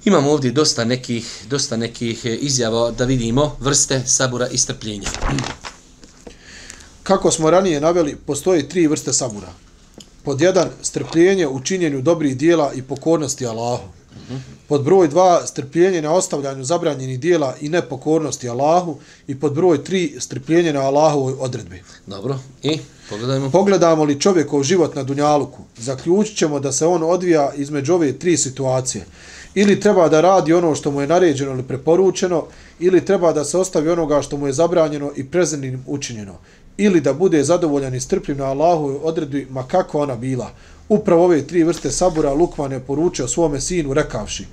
Imamo ovdje dosta nekih, dosta nekih e, izjava da vidimo vrste sabura i strpljenja. Kako smo ranije naveli, postoje tri vrste sabura. Pod jedan, strpljenje u činjenju dobrih dijela i pokornosti Allahu. Pod broj dva, strpljenje na ostavljanju zabranjenih dijela i nepokornosti Allahu. I pod broj tri, strpljenje na Allahovoj odredbi. Dobro. I pogledajmo. Pogledamo li čovjekov život na Dunjaluku, zaključit ćemo da se on odvija između ove tri situacije. Ili treba da radi ono što mu je naređeno ili preporučeno, ili treba da se ostavi onoga što mu je zabranjeno i prezrenim učinjeno. Ili da bude zadovoljan i strpljiv na Allahu odredbi, ma kako ona bila. Upravo ove tri vrste sabura Lukman je poručio svome sinu rekavši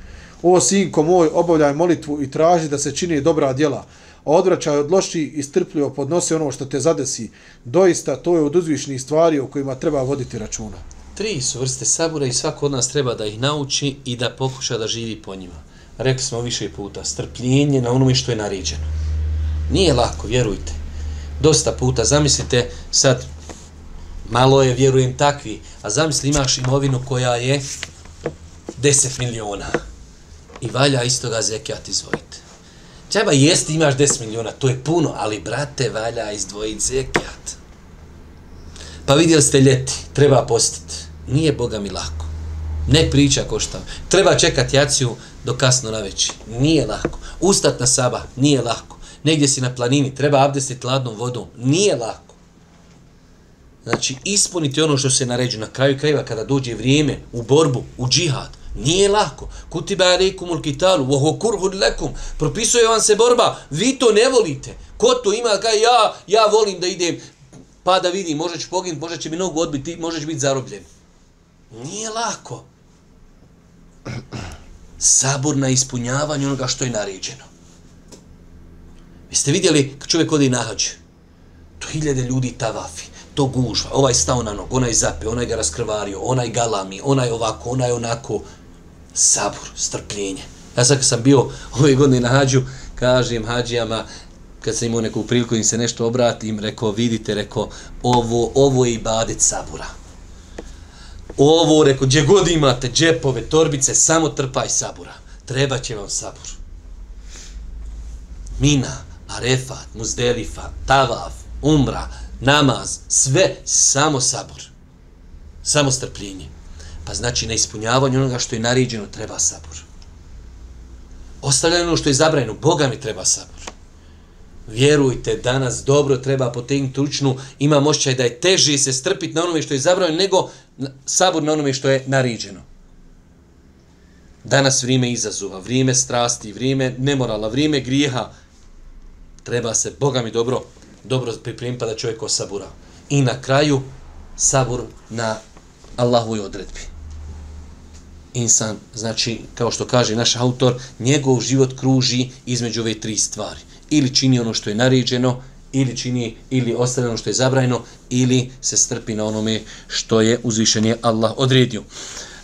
O sinko moj, obavljaj molitvu i traži da se čini dobra djela, a odvraćaj od loši i strpljivo podnosi ono što te zadesi. Doista, to je od uzvišnih stvari o kojima treba voditi računa. Tri su vrste sabura i svako od nas treba da ih nauči i da pokuša da živi po njima. Rekli smo više puta, strpljenje na onome što je naređeno. Nije lako, vjerujte. Dosta puta, zamislite, sad, malo je, vjerujem, takvi, a zamisli imaš imovinu koja je 10 miliona i valja iz toga zekijat izvojiti. Čeba jesti imaš 10 miliona, to je puno, ali brate, valja izdvojiti zekijat. Pa vidjeli ste ljeti, treba postiti. Nije Boga mi lako. Ne priča ko šta. Treba čekati jaciju do kasno na veći. Nije lako. Ustat na saba, nije lako. Negdje si na planini, treba abdestiti ladnom vodom. Nije lako. Znači, ispuniti ono što se naređu na kraju krajeva kada dođe vrijeme u borbu, u džihad. Nije lako. Kutiba alaikumul kitalu, voho kurhud lekum. Propisuje vam se borba. Vi to ne volite. Ko to ima? Kaj ja, ja volim da idem pa da vidim, možda ću poginuti, možda će mi nogu odbiti, možda ću biti zarobljen. Nije lako. Sabor na ispunjavanju onoga što je naređeno. Vi ste vidjeli kad čovjek odi na hađu, to hiljade ljudi tavafi, to gužva, ovaj stao na nog, onaj zape, onaj ga raskrvario, onaj galami, onaj ovako, onaj onako. Sabor, strpljenje. Ja sad kad sam bio ove godine na hađu, kažem hađijama, kad sam imao neku priliku im se nešto obratim, rekao, vidite, rekao, ovo, ovo je ibadet sabora. Ovo, reko, gdje god imate džepove, torbice, samo trpaj sabura. Treba će vam sabur. Mina, Arefat, Muzdelifa, Tavaf, Umra, namaz, sve, samo sabur. Samo strpljenje. Pa znači na ispunjavanju onoga što je naređeno treba sabur. Ostavljeno ono što je zabrajeno, Boga mi treba sabur. Vjerujte, danas dobro treba potegnuti ručnu, ima mošćaj da je teži se strpiti na onome što je zabranjeno nego sabor na onome što je nariđeno. Danas vrijeme izazova, vrijeme strasti, vrijeme nemorala, vrijeme grijeha. Treba se, Boga mi dobro, dobro pripremiti pa da čovjek osabura. I na kraju, sabur na Allahovoj odredbi. Insan, znači, kao što kaže naš autor, njegov život kruži između ove tri stvari. Ili čini ono što je naređeno, ili čini, ili ostaje ono što je zabrajno, ili se strpi na onome što je uzvišenje Allah odredio.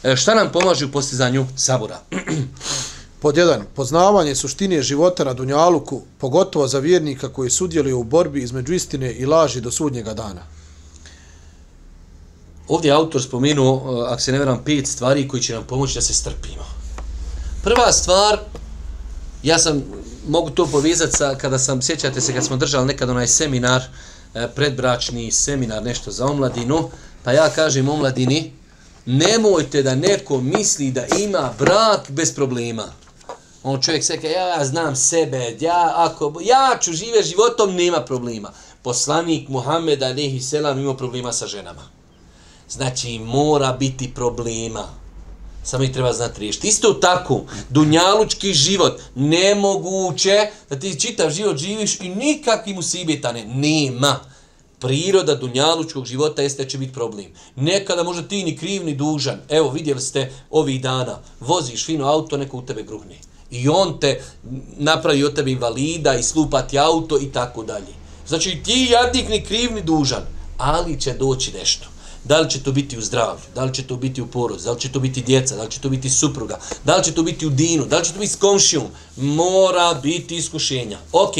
E, šta nam pomaže u postizanju sabora? Pod jedan, poznavanje suštine života na Dunjaluku, pogotovo za vjernika koji sudjeluje u borbi između istine i laži do sudnjega dana. Ovdje je autor spomenuo, ako se ne veram, pet stvari koji će nam pomoći da se strpimo. Prva stvar, ja sam, mogu to povezati sa, kada sam, sjećate se, kad smo držali nekad onaj seminar, e, predbračni seminar, nešto za omladinu, pa ja kažem omladini, nemojte da neko misli da ima brak bez problema. On čovjek se kaže, ja znam sebe, ja, ako, ja ću žive životom, nema problema. Poslanik Muhammed Alehi Selam ima problema sa ženama. Znači, mora biti problema. Samo ih treba znati riješiti. Isto tako, dunjalučki život, nemoguće da ti čitav život živiš i nikakvi mu sibetane. Nema. Priroda dunjalučkog života jeste će biti problem. Nekada možda ti ni kriv ni dužan. Evo, vidjeli ste ovih dana. Voziš fino auto, neko u tebe gruhne. I on te napravi od tebe invalida i slupati auto i tako dalje. Znači ti jadnik ni kriv ni dužan, ali će doći nešto. Da li će to biti u zdravlju, da li će to biti u porodu, da li će to biti djeca, da li će to biti supruga, da li će to biti u dinu, da li će to biti s komšijom, mora biti iskušenja. Ok,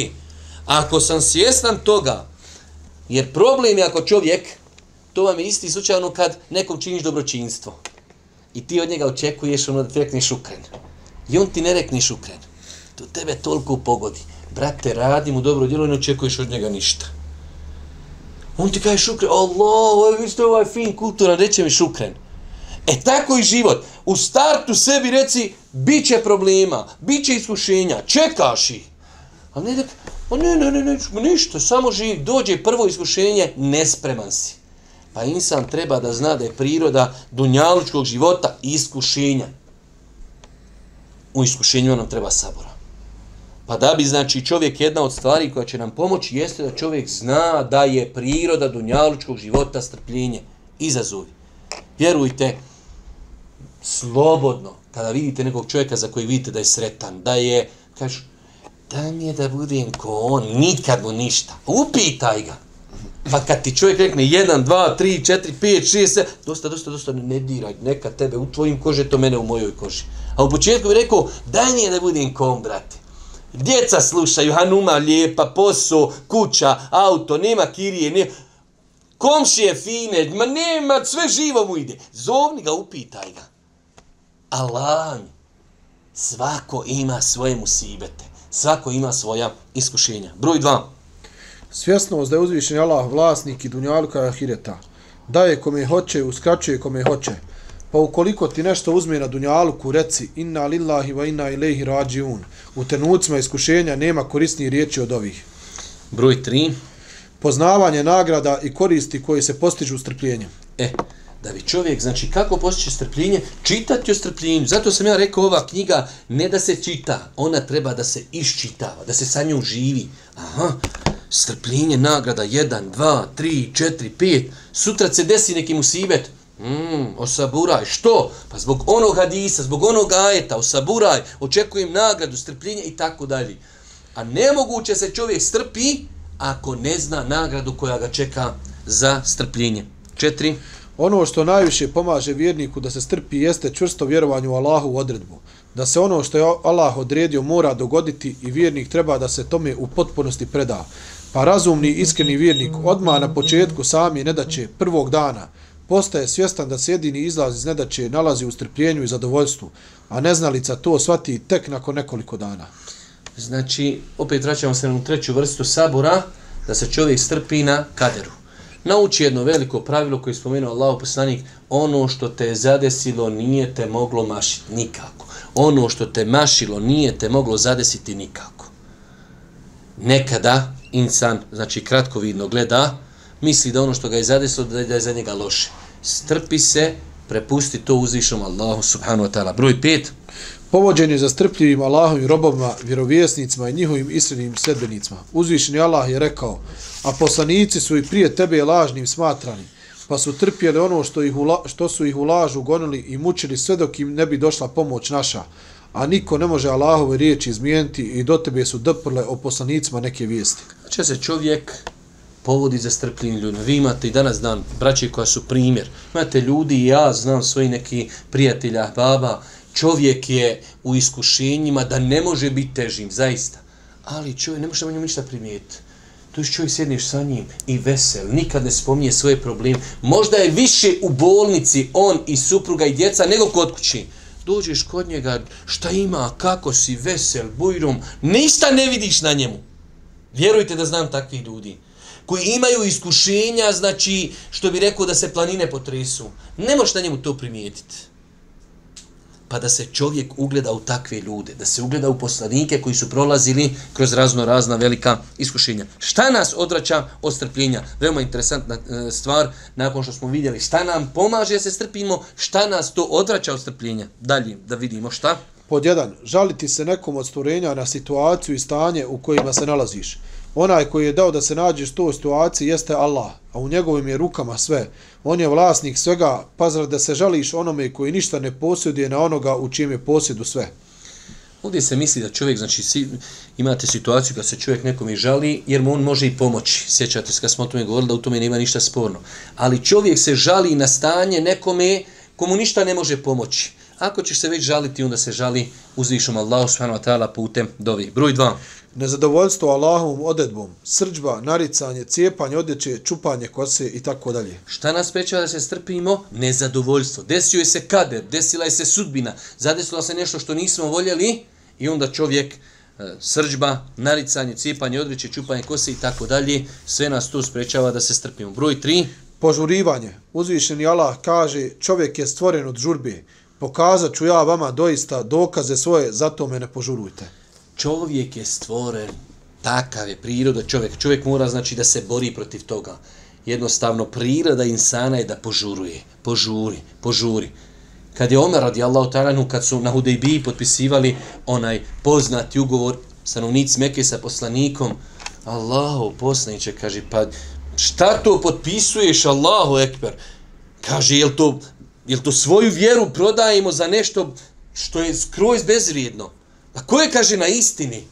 ako sam svjestan toga, jer problem je ako čovjek, to vam je isti slučaj ono kad nekom činiš dobročinstvo i ti od njega očekuješ ono da ti rekneš šukren. I on ti ne rekne šukren. To tebe toliko pogodi. Brate, radi mu dobro djelo i ne očekuješ od njega ništa. On ti kaže šukren. Allah, vi ste ovaj fin, kulturan, reće mi šukren. E tako i život. U startu sebi reci, Biće problema, biće iskušenja, čekaš ih. A ne, a ne, ne, ne, ne, ništa, samo živ, dođe prvo iskušenje, nespreman si. Pa insan treba da zna da je priroda dunjalučkog života iskušenja. U iskušenju nam treba sabora. Pa da bi, znači, čovjek jedna od stvari koja će nam pomoći jeste da čovjek zna da je priroda dunjalučkog života strpljenje. Izazovi. Vjerujte, slobodno, kada vidite nekog čovjeka za koji vidite da je sretan, da je, kažu, da mi je da budem ko on, nikad mu ništa. Upitaj ga. Pa kad ti čovjek rekne 1, 2, 3, 4, 5, 6, 7, dosta, dosta, dosta, ne diraj, neka tebe u tvojim kože, to mene u mojoj koži. A u početku bi rekao, daj mi je da budem kom, brate. Djeca slušaju, Hanuma lijepa, posao, kuća, auto, nema kirije, nema... Komšije fine, ma nema, sve živo mu ide. Zovni ga, upitaj ga. Allah, svako ima svoje musibete. Svako ima svoja iskušenja. Broj dva. Svjesnost da je uzvišen Allah vlasnik i dunjalka ahireta. Daje kome hoće, uskraćuje kome hoće. Pa ukoliko ti nešto uzme na dunjaluku, reci inna lillahi wa inna ilaihi rađiun. U tenucima iskušenja nema korisnije riječi od ovih. Broj 3. Poznavanje nagrada i koristi koji se postižu strpljenjem. E, da bi čovjek, znači kako postići strpljenje, čitati o strpljenju. Zato sam ja rekao ova knjiga, ne da se čita, ona treba da se iščitava, da se sa njom živi. Aha, strpljenje, nagrada, 1, 2, 3, 4, 5, sutra se desi neki musibet, Mm, osaburaj, što? Pa zbog onog hadisa, zbog onog ajeta, osaburaj, očekujem nagradu, strpljenje i tako dalje. A nemoguće se čovjek strpi ako ne zna nagradu koja ga čeka za strpljenje. Četiri. Ono što najviše pomaže vjerniku da se strpi jeste čvrsto vjerovanje u Allahu u odredbu. Da se ono što je Allah odredio mora dogoditi i vjernik treba da se tome u potpunosti preda. Pa razumni, iskreni vjernik odma na početku sami nedaće prvog dana postaje svjestan da se jedini izlaz iz nedaće nalazi u strpljenju i zadovoljstvu, a neznalica to svati tek nakon nekoliko dana. Znači, opet vraćamo se na treću vrstu sabora, da se čovjek strpi na kaderu. Nauči jedno veliko pravilo koje je spomenuo Allah poslanik, ono što te je zadesilo nije te moglo mašiti nikako. Ono što te mašilo nije te moglo zadesiti nikako. Nekada insan, znači kratkovidno gleda, misli da ono što ga je zadesilo da je za njega loše. Strpi se, prepusti to uzvišom Allahu subhanahu wa ta'ala. Broj pet. Povođenje za strpljivim Allahovim robovima, vjerovjesnicima i njihovim isrenim sedbenicima. Uzvišeni Allah je rekao, a poslanici su i prije tebe lažnim smatrani, pa su trpjeli ono što, ih ula, što su ih u lažu gonili i mučili sve dok im ne bi došla pomoć naša. A niko ne može Allahove riječi izmijeniti i do tebe su dprle o poslanicima neke vijesti. Će se čovjek povodi za strpljenje ljudima. Vi imate i danas dan braće koja su primjer. Imate ljudi i ja znam svoji neki prijatelja, baba, čovjek je u iskušenjima da ne može biti težim, zaista. Ali čovjek ne može na njemu ništa primijeti. Tu je čovjek sjedneš sa njim i vesel, nikad ne spominje svoje probleme. Možda je više u bolnici on i supruga i djeca nego kod kući. Dođeš kod njega, šta ima, kako si, vesel, bujrom, ništa ne vidiš na njemu. Vjerujte da znam takvih ljudi koji imaju iskušenja, znači, što bi rekao da se planine potresu. Ne možeš na njemu to primijetiti. Pa da se čovjek ugleda u takve ljude, da se ugleda u poslanike koji su prolazili kroz razno razna velika iskušenja. Šta nas odvraća od strpljenja? Veoma interesantna e, stvar, nakon što smo vidjeli šta nam pomaže da se strpimo, šta nas to odvraća od strpljenja. Dalje, da vidimo šta. Pod jedan, žaliti se nekom od stvorenja na situaciju i stanje u kojima se nalaziš. Onaj koji je dao da se nađeš u toj situaciji jeste Allah, a u njegovim je rukama sve. On je vlasnik svega, pa zar da se žališ onome koji ništa ne posjeduje na onoga u čijem je posjedu sve. Ovdje se misli da čovjek, znači si, imate situaciju kad se čovjek nekom i žali, jer mu on može i pomoći. Sjećate se kad smo o tome govorili da u tome nema ništa sporno. Ali čovjek se žali na stanje nekome komu ništa ne može pomoći. Ako ćeš se već žaliti, onda se žali uzvišom Allahu subhanahu wa ta'ala putem dovi. Broj 2 nezadovoljstvo Allahovom odedbom, srđba, naricanje, cijepanje odjeće, čupanje kose i tako dalje. Šta nas prečeva da se strpimo? Nezadovoljstvo. Desio je se kader, desila je se sudbina, zadesila se nešto što nismo voljeli i onda čovjek e, srđba, naricanje, cijepanje odjeće, čupanje kose i tako dalje, sve nas to sprečava da se strpimo. Broj 3. Požurivanje. Uzvišeni Allah kaže čovjek je stvoren od žurbe. Pokazat ću ja vama doista dokaze svoje, zato me ne požurujte. Čovjek je stvoren, takav je priroda čovjek. Čovjek mora znači da se bori protiv toga. Jednostavno, priroda insana je da požuruje. Požuri, požuri. Kad je Omer radijallahu ta'ala, kad su na Hudejbiji potpisivali onaj poznati ugovor stanovnici Mekke sa poslanikom, Allahu poslaniće, kaže, pa šta to potpisuješ, Allahu ekber? Kaže, jel to, jel to svoju vjeru prodajemo za nešto što je skroz bezvrijedno? A ko je, kaže, na istini?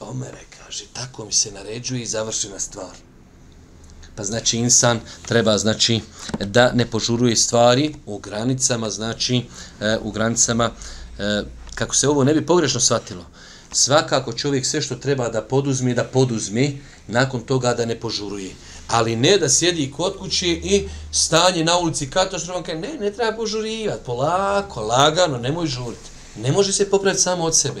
Omere, kaže, tako mi se naređuje i završena stvar. Pa znači insan treba znači da ne požuruje stvari u granicama, znači e, u granicama e, kako se ovo ne bi pogrešno shvatilo. Svakako čovjek sve što treba da poduzme, da poduzme, nakon toga da ne požuruje. Ali ne da sjedi kod kuće i stanje na ulici katastrofan, kaže, ne, ne treba požurivati, polako, lagano, nemoj žuriti. Ne može se popraviti samo od sebe.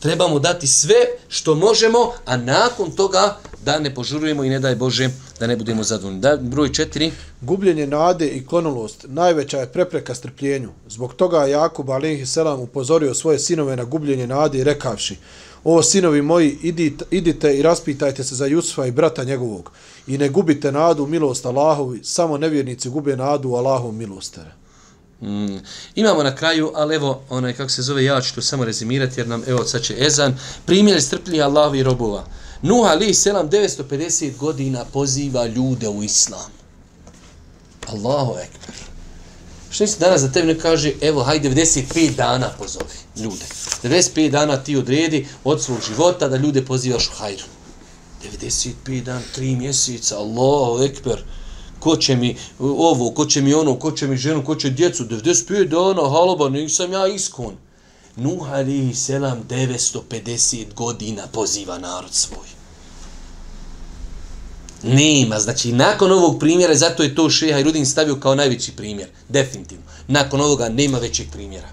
Treba mu dati sve što možemo, a nakon toga da ne požurujemo i ne daj Bože da ne budemo zadovoljni. Da, broj četiri. Gubljenje nade i klonulost najveća je prepreka strpljenju. Zbog toga Jakub Alihi selam upozorio svoje sinove na gubljenje nade i rekavši O sinovi moji, idite, idite i raspitajte se za Jusufa i brata njegovog i ne gubite nadu u milost Allahovi, samo nevjernici gube nadu Allahov milostere. Mm. Imamo na kraju, ali evo, onaj, kako se zove, ja ću to samo rezimirati, jer nam, evo, sad će Ezan, primjer strpljenja Allahovi robova. Nuh ali selam 950 godina poziva ljude u islam. Allahu ekber. Što se danas za tebe ne kaže, evo, hajde 95 dana pozovi ljude. 95 dana ti odredi od svog života da ljude pozivaš u hajru. 95 dana, 3 mjeseca, Allahu ekber. Ko će mi ovo, ko će mi ono, ko će mi ženu, ko će djecu, 95 dana, haloba, nisam ja iskon. Nuh alihi selam 950 godina poziva narod svoj. Nema, znači nakon ovog primjera, zato je to Šeha Rudin stavio kao najveći primjer, definitivno. Nakon ovoga nema većeg primjera.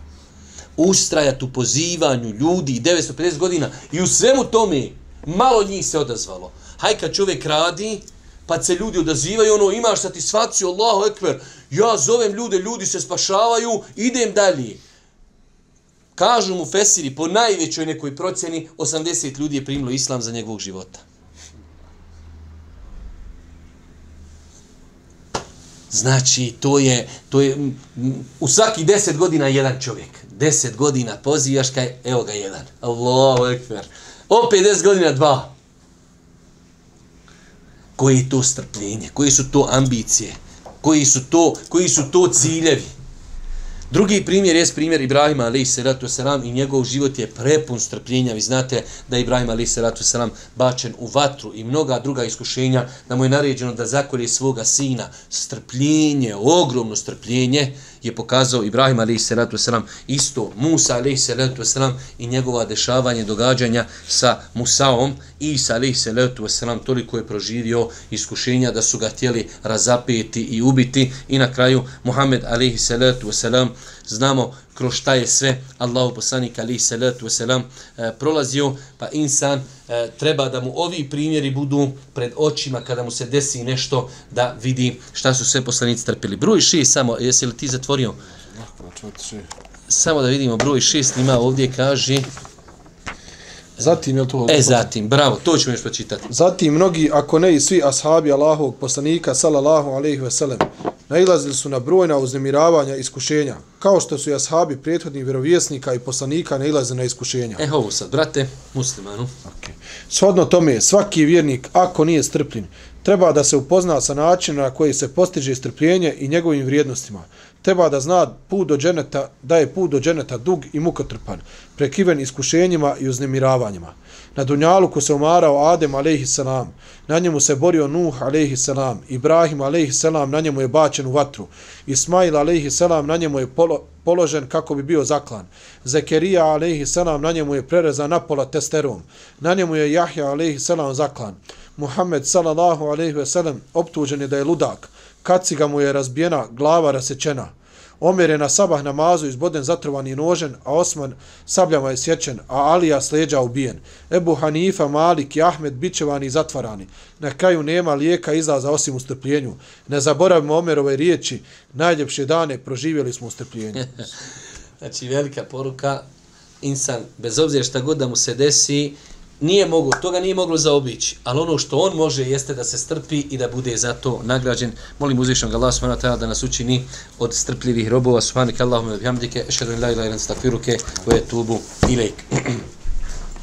Ustrajat u pozivanju ljudi 950 godina i u svemu tome malo njih se odazvalo. Haj kad čovjek radi, pa se ljudi odazivaju, ono imaš satisfakciju, Allahu ekber, ja zovem ljude, ljudi se spašavaju, idem dalje. Kažu mu Fesiri, po najvećoj nekoj procjeni, 80 ljudi je primilo islam za njegovog života. Znači, to je, to je u svaki 10 godina jedan čovjek. 10 godina pozivaš kaj, evo ga jedan. Allahu ekber. Opet 10 godina dva. Koji je to strpljenje? Koji su to ambicije? Koji su to, koji su to ciljevi? Drugi primjer je primjer Ibrahima alaih salatu wasalam i njegov život je prepun strpljenja. Vi znate da je Ibrahim alaih salatu wasalam bačen u vatru i mnoga druga iskušenja, da mu je naređeno da zakolje svoga sina. Strpljenje, ogromno strpljenje je pokazao Ibrahim alaih salatu wasalam isto Musa alaih salatu wasalam i njegova dešavanje događanja sa Musaom. Isa alaih salatu wasalam toliko je proživio iskušenja da su ga htjeli razapeti i ubiti i na kraju Muhammed alaih salatu wasalam znamo kroz šta je sve Allahu poslanik ali salatu selam e, prolazio pa insan e, treba da mu ovi primjeri budu pred očima kada mu se desi nešto da vidi šta su sve poslanici trpeli broj 6 samo jesi li ti zatvorio? Samo da vidimo broj 6 ima ovdje kaže Zatim je to... E, zatim, bravo, to ćemo još počitati. Zatim mnogi, ako ne i svi ashabi Allahovog poslanika, sallallahu alaihi ve sellem, nailazili su na brojna uznemiravanja i iskušenja, kao što su i ashabi prethodnih vjerovjesnika i poslanika nailazili na iskušenja. E, ovo sad, brate, muslimanu. Okay. Shodno tome, svaki vjernik, ako nije strpljen, treba da se upozna sa načinom na koji se postiže strpljenje i njegovim vrijednostima. Treba da zna put do dženeta, da je put do dženeta dug i mukotrpan, prekiven iskušenjima i uznemiravanjima. Na Dunjalu ko se umarao Adem a.s. Na njemu se borio Nuh a.s. Ibrahim a.s. na njemu je bačen u vatru. Ismail a.s. na njemu je polo, položen kako bi bio zaklan. Zekerija a.s. na njemu je prerezan napola testerom. Na njemu je Jahja a.s. zaklan. Muhammed sallallahu alejhi ve sellem optužen je da je ludak. Kaciga mu je razbijena, glava rasečena. Omer je na sabah namazu izboden zatrovan i nožen, a Osman sabljama je sječen, a Alija sleđa ubijen. Ebu Hanifa, Malik i Ahmed bićevani i zatvarani. Na kraju nema lijeka izlaza osim u strpljenju. Ne zaboravimo Omerove riječi, najljepše dane proživjeli smo u strpljenju. znači, velika poruka, insan, bez obzira šta god da mu se desi, nije mogu, toga nije moglo zaobići, ali ono što on može jeste da se strpi i da bude za to nagrađen. Molim uzvišnog Allah subhanahu ta'ala da nas učini od strpljivih robova. Subhanak Allahumma bihamdike, ešhedu in la ilaha illa anta astaghfiruke wa atubu ilaik.